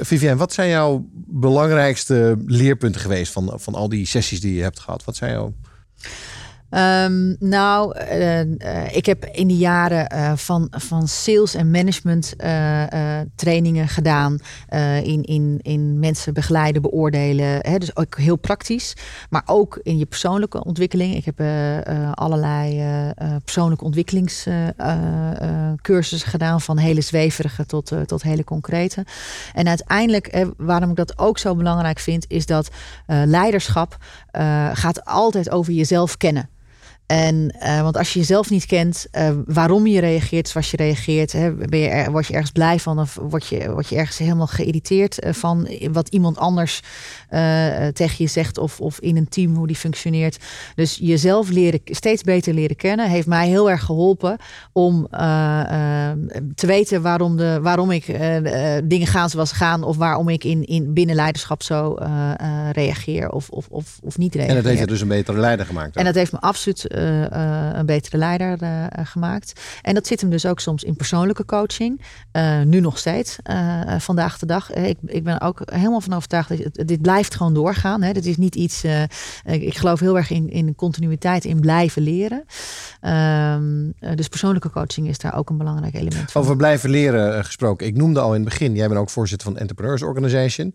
Vivienne, wat zijn jouw belangrijkste leerpunten geweest van, van al die sessies die je hebt gehad? Wat zijn jouw... Ehm, nou, eh, eh, ik heb in de jaren eh, van, van sales en management eh, eh, trainingen gedaan. in, in, in mensen begeleiden, beoordelen. Hè, dus ook heel praktisch. Maar ook in je persoonlijke ontwikkeling. Ik heb allerlei persoonlijke ontwikkelingscursussen gedaan. Van hele zweverige tot, tot hele concrete. En uiteindelijk, waarom ik dat ook zo belangrijk vind, is dat leiderschap gaat altijd over jezelf kennen. En, eh, want als je jezelf niet kent, eh, waarom je reageert zoals je reageert, hè, ben je er, word je ergens blij van of word je, word je ergens helemaal geïrriteerd eh, van wat iemand anders tegen je zegt of, of in een team hoe die functioneert. Dus jezelf leren, steeds beter leren kennen heeft mij heel erg geholpen om te weten waarom, de, waarom ik dingen gaan zoals gaan of waarom ik in, in binnen leiderschap zo reageer of, of, of, of niet reageer. En dat heeft je dus een betere leider gemaakt. En dat heeft me absoluut eh, eh, een betere leider eh, gemaakt. En dat zit hem dus ook soms in persoonlijke coaching. Nu nog steeds, vandaag de dag. Ik, ik ben ook helemaal van overtuigd dat dit blijft gewoon doorgaan. Hè. Dit is niet iets. ik, geloof heel erg in, in continuïteit, in blijven leren. Ehm, eh, dus persoonlijke coaching is daar ook een belangrijk element van. Over blijven leren gesproken. Ik noemde al in het begin, jij bent ook voorzitter van Entrepreneurs Organization.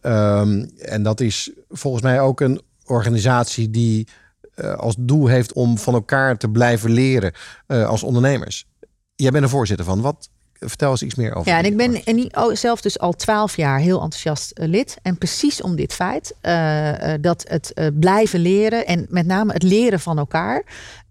Ehm, en dat is volgens mij ook een organisatie die als doel heeft om van elkaar te blijven leren eh, als ondernemers. Jij bent er voorzitter van. Wat, vertel eens iets meer over. Ja, en ik ben en oh, zelf dus al twaalf jaar heel enthousiast eh, lid. En precies om dit feit, eh, eh, dat het eh, blijven leren en met name het leren van elkaar.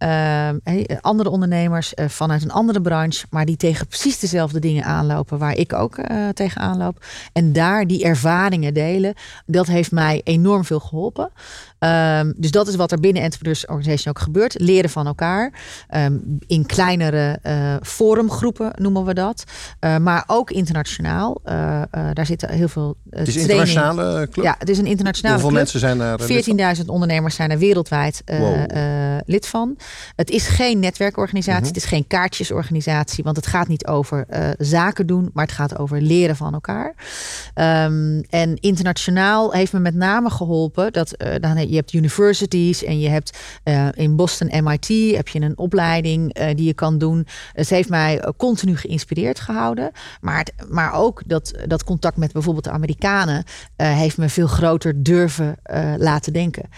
Eh, hey, andere ondernemers eh, vanuit een andere branche, maar die tegen precies dezelfde dingen aanlopen waar ik ook eh, tegen aanloop. En daar die ervaringen delen, dat heeft mij enorm veel geholpen. Ehm, dus dat is wat er binnen Entrepreneurs Organization ook gebeurt. Leren van elkaar. Ehm, in kleinere eh, forumgroepen noemen we dat. Maar ook internationaal. Daar zitten heel veel Het is een internationale club? Ja, het is een internationale Hoeveel club. mensen zijn er, eh, lid van? 14.000 ondernemers zijn er wereldwijd Wow. lid van. Het is geen netwerkorganisatie. Mhm. Het is geen kaartjesorganisatie. Want het gaat niet over eh, zaken doen. Maar het gaat over leren van elkaar. Ehm, en internationaal heeft me met name geholpen. Dat, eh, dan, je hebt universities en je hebt eh, in Boston MIT heb je een opleiding die je kan doen. Het heeft mij continu geïnspireerd gehouden. Maar, het, maar ook dat, dat contact met bijvoorbeeld de Amerikanen heeft me veel groter durven laten denken.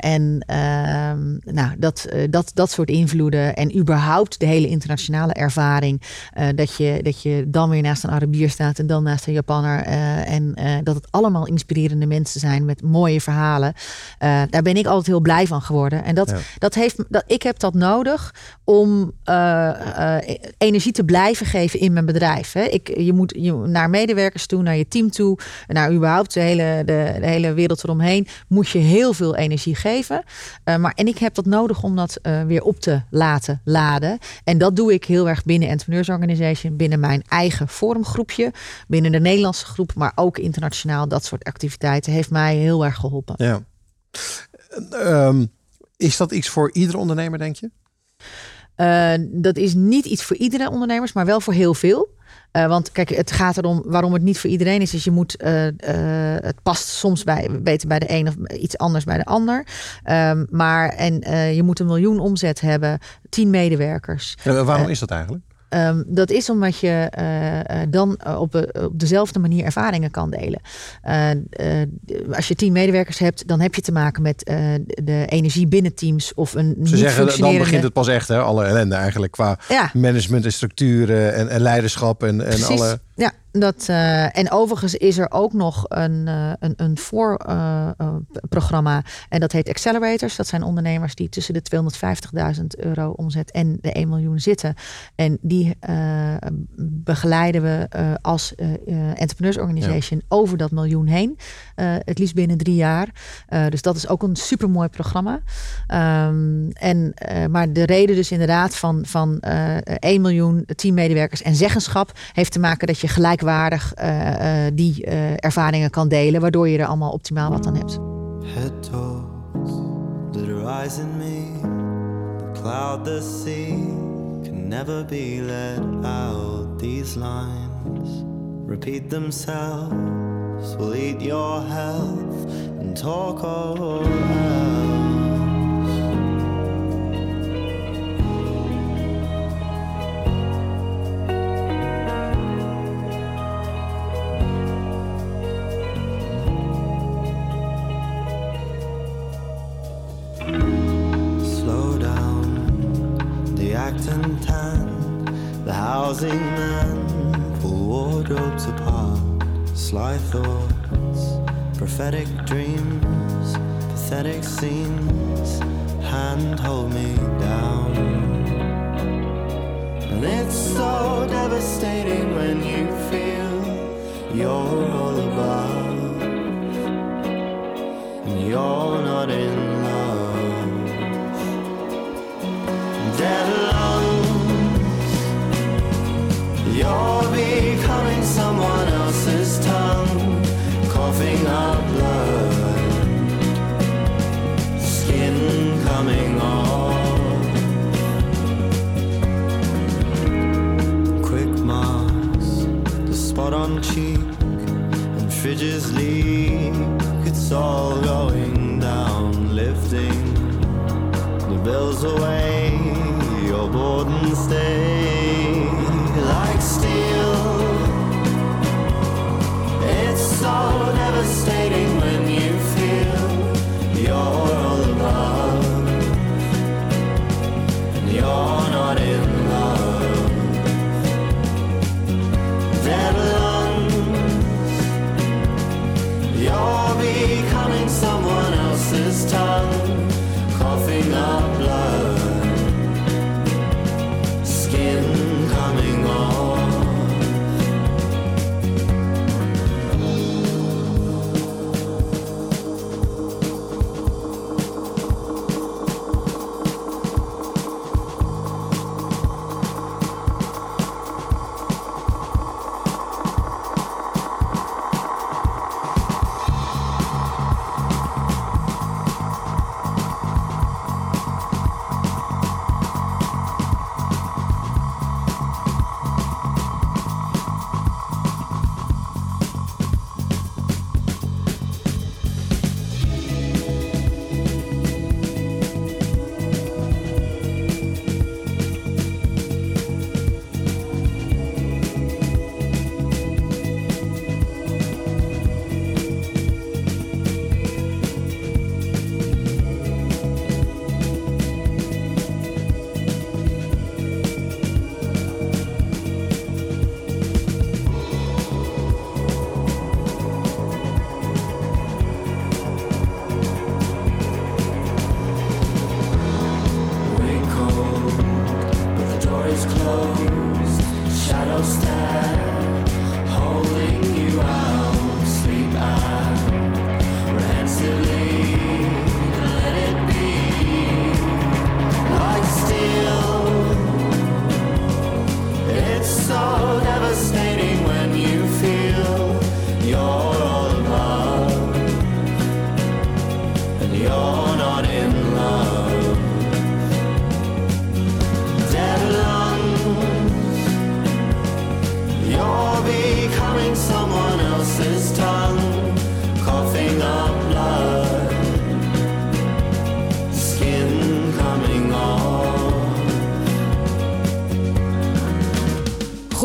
En ehm, nou, dat, dat, dat soort invloeden en überhaupt de hele internationale ervaring. eh, dat, je, dat je dan weer naast een Arabier staat en dan naast een Japanner. eh, en eh, dat het allemaal inspirerende mensen zijn met mooie verhalen. Eh, daar ben ik altijd heel blij van geworden. En dat, Ja. dat heeft, dat, ik heb dat nodig om eh, eh, energie te blijven geven in mijn bedrijf. Hè. Ik, je moet je, naar medewerkers toe, naar je team toe, naar überhaupt de hele, de, de hele wereld eromheen, moet je heel veel energie geven. Eh, maar, en ik heb dat nodig om dat eh, weer op te laten laden. En dat doe ik heel erg binnen Entrepreneurs Organization, binnen mijn eigen forumgroepje, binnen de Nederlandse groep, maar ook internationaal. Dat soort activiteiten heeft mij heel erg geholpen. Ja. Ehm, is dat iets voor iedere ondernemer, denk je? Eh, dat is niet iets voor iedere ondernemers, maar wel voor heel veel. Eh, want kijk, het gaat erom waarom het niet voor iedereen is. Dus je moet, eh, eh, het past soms bij, beter bij de een of iets anders bij de ander. Ehm, maar en je moet een miljoen omzet hebben, tien medewerkers. Ja, waarom is dat eigenlijk? Ehm, dat is omdat je eh, eh, dan eh, op, op dezelfde manier ervaringen kan delen. Als je tien medewerkers hebt, dan heb je te maken met de energie binnen teams of een Ze zeggen, dan begint het pas echt, hè? Alle ellende eigenlijk qua Ja. management en structuren en, en leiderschap en, en Precies. alle... Ja, dat, eh, en overigens is er ook nog een, eh, een, een voorprogramma. en dat heet Accelerators. Dat zijn ondernemers die tussen de 250.000 euro omzet en de 1 miljoen zitten. En die eh, begeleiden we eh, als eh, eh, Entrepreneurs Organization over dat miljoen heen. Eh, het liefst binnen drie jaar. Eh, dus dat is ook een supermooi programma. Ehm, en, eh, maar de reden dus inderdaad van, van eh 1 miljoen, 10 medewerkers en zeggenschap heeft te maken dat je gelijkwaardig eh, eh, die eh, ervaringen kan delen, waardoor je er allemaal optimaal wat aan hebt. The horizon me The cloud, the sea Can never be let out These lines repeat themselves will eat your health and talk all else. Down, the acting tan, the housing man, pull wardrobes apart, sly thoughts, prophetic dreams, pathetic scenes, hand hold me down. And it's so devastating when you feel you're all above and you're not in love. Dead someone else's tongue, coughing up blood, skin coming off. Quick marks, the spot on cheek, and fridges leak. It's all going down, lifting the bills away. Your and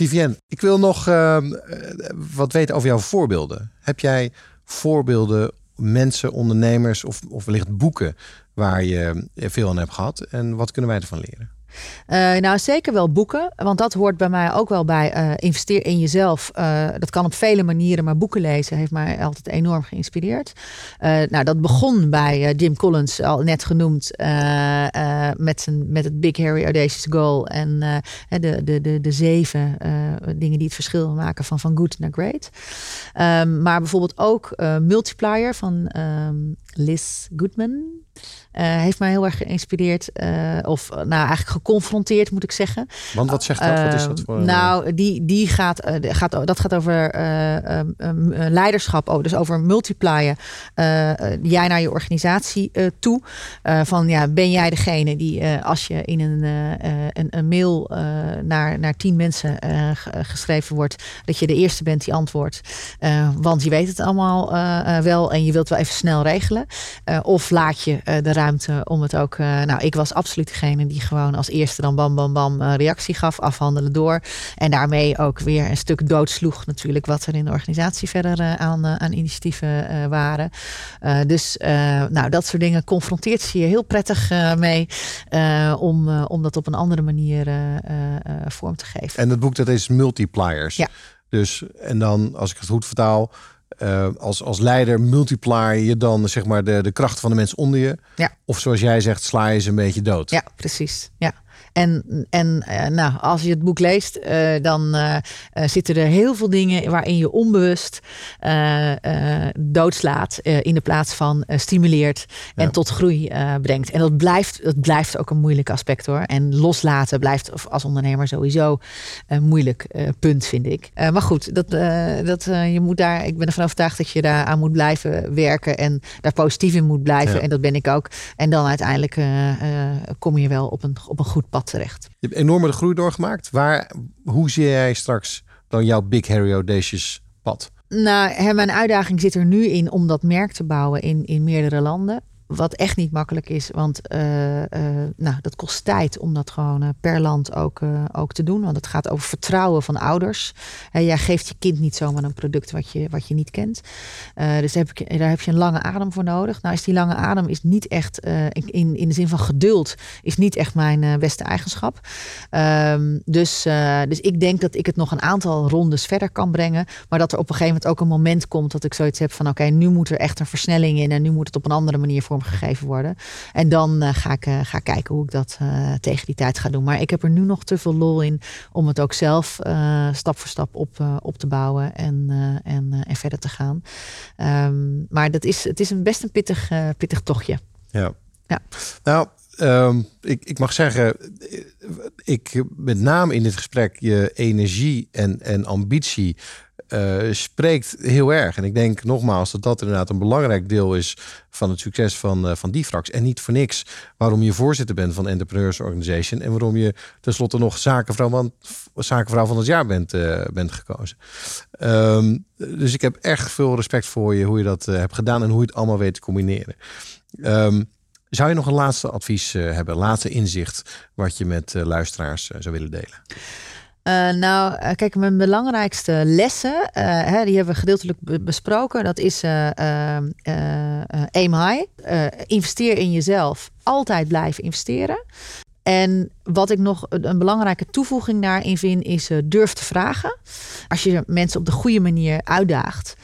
Vivienne, ik wil nog ehm, eh, wat weten over jouw voorbeelden. Heb jij voorbeelden, mensen, ondernemers of, of wellicht boeken waar je veel aan hebt gehad? En wat kunnen wij ervan leren? Eh, nou, zeker wel boeken. Want dat hoort bij mij ook wel bij eh, investeer in jezelf. Eh, dat kan op vele manieren, maar boeken lezen heeft mij altijd enorm geïnspireerd. Nou, dat begon bij Jim Collins, al net genoemd, met, zijn, met het Big Harry Audacious Goal. En de, de, de, de zeven dingen die het verschil maken van, van good naar great. Ehm, maar bijvoorbeeld ook Multiplier van ehm, Liz Goodman. Eh, heeft mij heel erg geïnspireerd. eh, of eh, nou, eigenlijk geconfronteerd, moet ik zeggen. Want wat zegt dat? Wat is dat Ehm, voor Nou, die, die gaat, gaat, dat gaat over eh, ehm, ehm, eh, leiderschap. Oh, dus over multiplyen. jij naar je organisatie toe. Van ja, ben jij degene die als je in een, een, een mail naar, naar tien mensen ge- geschreven wordt, dat je de eerste bent die antwoordt. Want je weet het allemaal wel en je wilt wel even snel regelen. Eh, of laat je eh, de ruimte om het ook. eh, nou, ik was absoluut degene die gewoon als eerste dan bam, bam, bam reactie gaf, afhandelen door. En daarmee ook weer een stuk doodsloeg, natuurlijk, wat er in de organisatie verder aan, aan initiatieven waren. Dus nou, dat soort dingen confronteert ze je heel prettig mee om, om dat op een andere manier vorm te geven. En het boek dat is Multipliers. Ja. Dus, en dan, als ik het goed vertaal, eh, als, als leider multiply je dan zeg maar de, de kracht van de mensen onder je. Ja. Of zoals jij zegt, sla je ze een beetje dood. Ja, precies. Ja. En, en eh, nou, als je het boek leest, eh, dan eh, zitten er heel veel dingen waarin je onbewust doodslaat in de plaats van stimuleert en Ja. tot groei brengt. En dat blijft, dat blijft ook een moeilijk aspect hoor. En loslaten blijft als ondernemer sowieso een moeilijk punt, vind ik. Maar goed, dat, dat, je moet daar, ik ben ervan overtuigd dat je daar aan moet blijven werken en daar positief in moet blijven. Ja. En dat ben ik ook. En dan uiteindelijk kom je wel op een, op een goed pad terecht. Je hebt enorme groei doorgemaakt. Waar, hoe zie jij straks dan jouw Big Harry Audacious pad? Nou, hè, mijn uitdaging zit er nu in om dat merk te bouwen in, in meerdere landen. Wat echt niet makkelijk is, want eh, eh, nou, dat kost tijd om dat gewoon eh, per land ook, ook te doen. Want het gaat over vertrouwen van ouders. Jij geeft je kind niet zomaar een product wat je, wat je niet kent. Dus daar heb, ik, daar heb je een lange adem voor nodig. Nou is die lange adem is niet echt, in, in de zin van geduld, is niet echt mijn beste eigenschap. Ehm, dus, dus ik denk dat ik het nog een aantal rondes verder kan brengen. Maar dat er op een gegeven moment ook een moment komt dat ik zoiets heb van oké, nu moet er echt een versnelling in en nu moet het op een andere manier vormgegeven worden. En dan eh, ga, ik, eh, ga kijken hoe ik dat eh, tegen die tijd ga doen. Maar ik heb er nu nog te veel lol in om het ook zelf stap voor stap op, op te bouwen en, en, en verder te gaan. Ehm, maar dat is, het is een best een pittig, pittig tochtje. Ja. Ja. Nou, ehm, ik, ik mag zeggen, ik met name in dit gesprek je energie en, en ambitie eh, spreekt heel erg. En ik denk nogmaals dat dat inderdaad een belangrijk deel is van het succes van, eh van Difrax. En niet voor niks waarom je voorzitter bent van Entrepreneurs Organization en waarom je tenslotte nog zakenvrouw van, zakenvrouw van het jaar bent, eh, bent gekozen. Ehm, dus ik heb echt veel respect voor je, hoe je dat hebt gedaan en hoe je het allemaal weet te combineren. Ehm, zou je nog een laatste advies hebben, laatste inzicht wat je met luisteraars zou willen delen? Eh, nou, eh, kijk, mijn belangrijkste lessen, eh, hè, die hebben we gedeeltelijk be- besproken. Dat is eh, eh, eh, eh, aim high. Investeer in jezelf. Altijd blijven investeren. En wat ik nog een belangrijke toevoeging daarin vind, is durf te vragen. Als je mensen op de goede manier uitdaagt,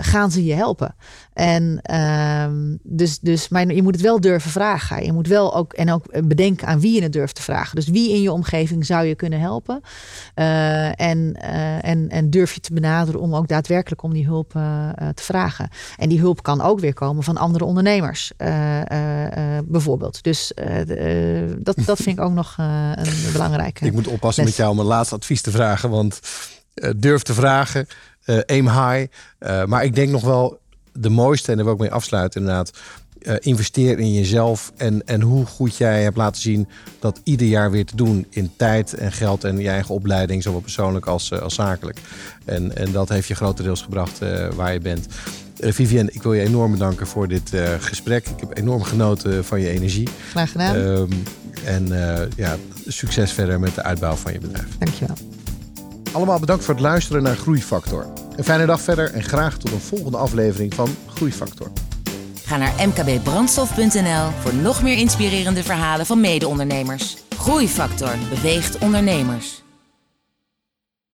gaan ze je helpen. En ehm, dus, dus, maar je moet het wel durven vragen. Je moet wel ook en ook bedenken aan wie je het durft te vragen. Dus wie in je omgeving zou je kunnen helpen? Eh, en, eh, en, en durf je te benaderen om ook daadwerkelijk om die hulp eh, te vragen. En die hulp kan ook weer komen van andere ondernemers, bijvoorbeeld. Dus dat, dat vind ik ook nog een belangrijke. Ik moet oppassen les. met jou om een laatste advies te vragen, want durf te vragen, aim high. Maar ik denk nog wel de mooiste, en daar wil ik mee afsluiten inderdaad, eh, investeer in jezelf en, en hoe goed jij hebt laten zien dat ieder jaar weer te doen in tijd en geld en je eigen opleiding, zowel persoonlijk als, eh, als zakelijk. En, en dat heeft je grotendeels gebracht eh, waar je bent. Vivienne, ik wil je enorm bedanken voor dit gesprek. Ik heb enorm genoten van je energie. Graag gedaan. Ehm, en ja, succes verder met de uitbouw van je bedrijf. Dankjewel. Allemaal bedankt voor het luisteren naar Groeifactor. Een fijne dag verder en graag tot een volgende aflevering van Groeifactor. Ga naar mkbbrandstof.nl voor nog meer inspirerende verhalen van mede-ondernemers. Groeifactor beweegt ondernemers.